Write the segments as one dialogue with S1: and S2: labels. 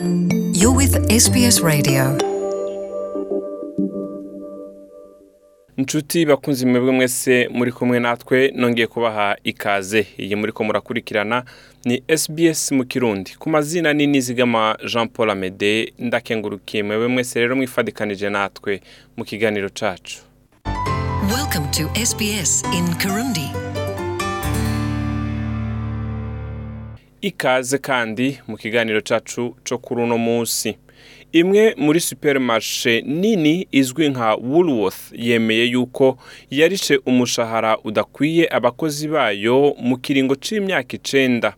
S1: You're with SBS Radio.
S2: Nshuti bakunze mwebwe mwese muri kumwe natwe nongeye kubaha ikaze iyi muri ko murakurikirana ni SBS mu Kirundi ku mazina ni nizigama Jean Paul Amede ndakengurukiye mwebwe mwese rero mwifadikanije natwe mu kiganiro cacu.
S1: Welcome to SBS in Kirundi.
S2: ikaze kandi mu kiganiro cyacu cyo kuri uno munsi imwe muri superimarishe nini izwi nka Woolworth yemeye yuko yarishe umushahara udakwiye abakozi bayo mu kiringo cy'imyaka icyenda.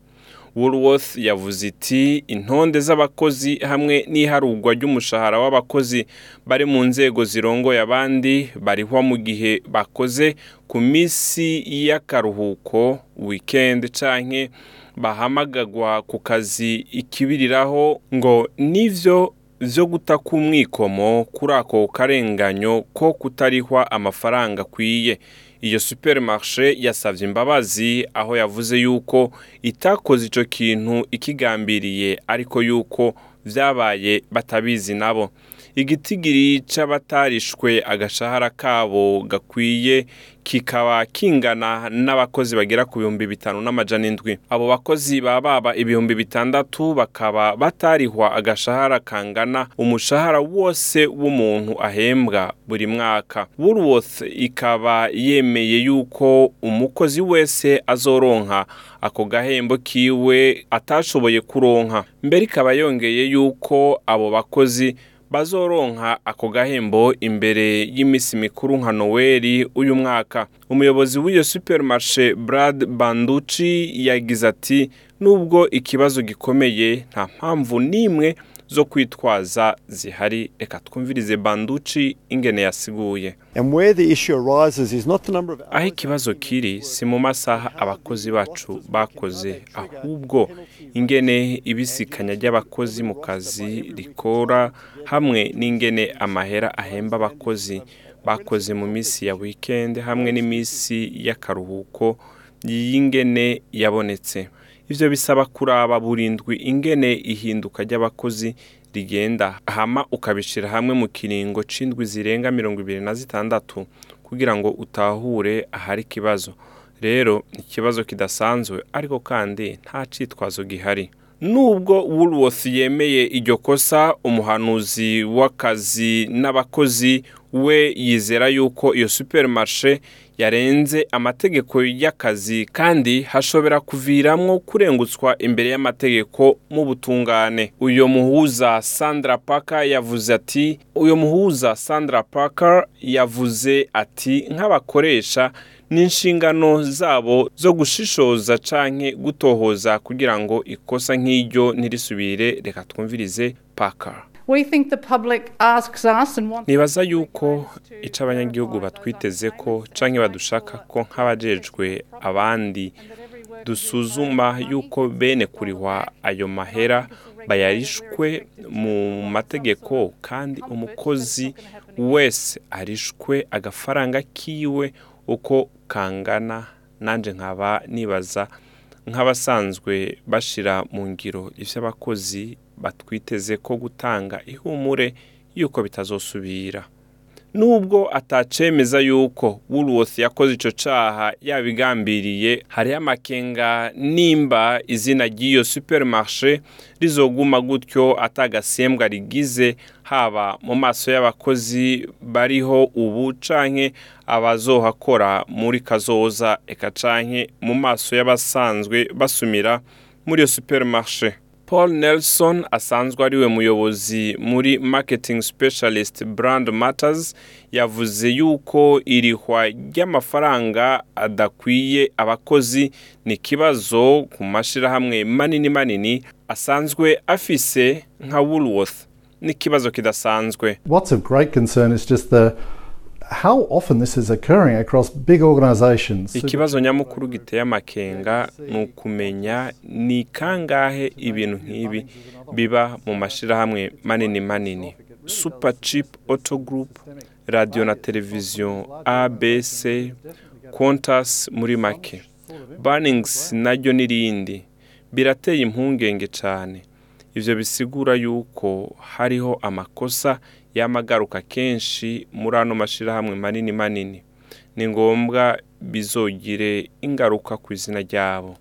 S2: Woolworth yavuze iti intonde z'abakozi hamwe n’iharugwa ry'umushahara w'abakozi bari mu nzego zirongoye abandi barihwa mu gihe bakoze ku minsi y'akaruhuko weekend canke bahamagagwa ku kazi ikibiriraho ngo nivyo byo guta umwikomo kuri ako karenganyo ko kutarihwa amafaranga akwiye iyo superimarishe yasabye imbabazi aho yavuze yuko itakoze icyo kintu ikigambiriye ariko yuko byabaye batabizi nabo igitigiri cy'abatarishwe agashahara kabo gakwiye kikaba kingana n'abakozi bagera ku bihumbi bitanu n'amajana indwi abo bakozi baba baba ibihumbi bitandatu bakaba batarihwa agashahara kangana umushahara wose w'umuntu ahembwa buri mwaka Woolworth ikaba yemeye yuko umukozi wese azoronka ako gahembo kiwe atashoboye kuronka mbere ikaba yongeye yuko abo bakozi bazoronka ako gahembo imbere y'iminsi mikuru nka noweli uyu mwaka umuyobozi w'iyo supermarché brad Banducci yagize ati nubwo ikibazo gikomeye nta mpamvu n'imwe zo kwitwaza zihari reka twumvirize banduci ingene yasiguye aho ikibazo kiri si mu masaha abakozi bacu bakoze ahubwo ingene ibisikanya ry'abakozi mu kazi rikora hamwe n'ingene amahera ahemba abakozi bakoze mu minsi ya wikendi hamwe n'iminsi y'akaruhuko y'ingene yabonetse ibyo bisaba kuraba burindwi ndwi ingene ihinduka ry'abakozi rigenda hama ukabishira hamwe mu kiringo c'indwi zirenga mirongo ibiri na zitandatu kugira ngo utahure ahari ikibazo rero ikibazo kidasanzwe ariko kandi nta citwazo gihari nubwo woolworth yemeye iryo kosa umuhanuzi w'akazi n'abakozi we yizera yuko iyo supermarché yarenze amategeko y'akazi kandi hashobora kuviramo kurengutswa imbere y'amategeko mu butungane uyu muhuza sandra parker yavuze ati “Uyo muhuza sandra parker yavuze ati nk'abakoresha n'inshingano zabo zo gushishoza canke gutohoza kugira ngo ikosa nk'iryo ntirisubire reka twumvirize
S3: pakara
S2: nibaza yuko icyo abanyagihugu batwiteze ko canke badushaka ko nk'abajejwe abandi dusuzuma yuko bene kurihwa ayo mahera bayarishwe mu mategeko kandi umukozi wese arishwe agafaranga kiwe uko kangana nanjye nkaba nibaza nk'abasanzwe bashyira mu ngiro ibyo abakozi batwiteze ko gutanga ihumure y'uko bitazosubira nubwo atacemeza yuko Woolworth yakoze icyo caha yabigambiriye hariho amakenga nimba izina ry'iyo supermarché rizoguma gutyo atagasembwa rigize haba mu maso y'abakozi bariho ubu canke abazohakora muri kazoza eka canke mu maso y'abasanzwe basumira muri iyo supermarché paul nelson asanzwe ari we muyobozi muri marketing specialist brand matters yavuze yuko irihwa ry'amafaranga adakwiye abakozi ni ikibazo ku mashyirahamwe manini manini asanzwe afise nka woolworth n'ikibazo kidasanzwe
S4: What's of great concern is just the
S2: ikibazo nyamukuru giteye amakenga ni ukumenya ni kangahe ibintu nk'ibi biba mu mashyirahamwe manini manini super chip auto group radiyo na televiziyo abc kontas muri make baningisi naryo n'irindi birateye impungenge cyane ibyo bisigura yuko hariho amakosa y'amagaruka kenshi muri ano mashyirahamwe manini manini ni ngombwa bizogire ingaruka ku izina ryabo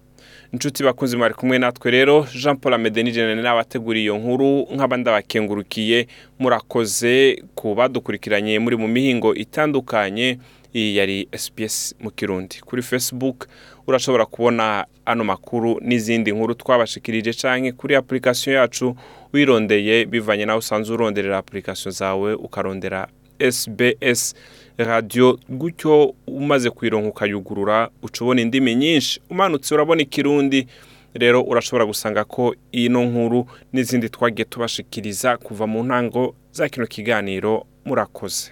S2: inshuti bakunze mwari kumwe natwe rero jean paul amedenijene n'abategura iyo nkuru nk’abandi bakengurukiye murakoze ku badukurikiranye muri mu mihingo itandukanye iyi yari SPS mu kirundi kuri Facebook urashobora kubona ano makuru n'izindi nkuru twabashikirije cyane kuri application yacu wirondeye bivanye naho usanzwe uronderera application zawe ukarondera SBS radiyo gutyo umaze kwironka ukayugurura uca ubona indimi nyinshi umanutse urabona ikirundi rero urashobora gusanga ko ino nkuru n'izindi twagiye tubashikiriza kuva mu ntango za kino kiganiro murakoze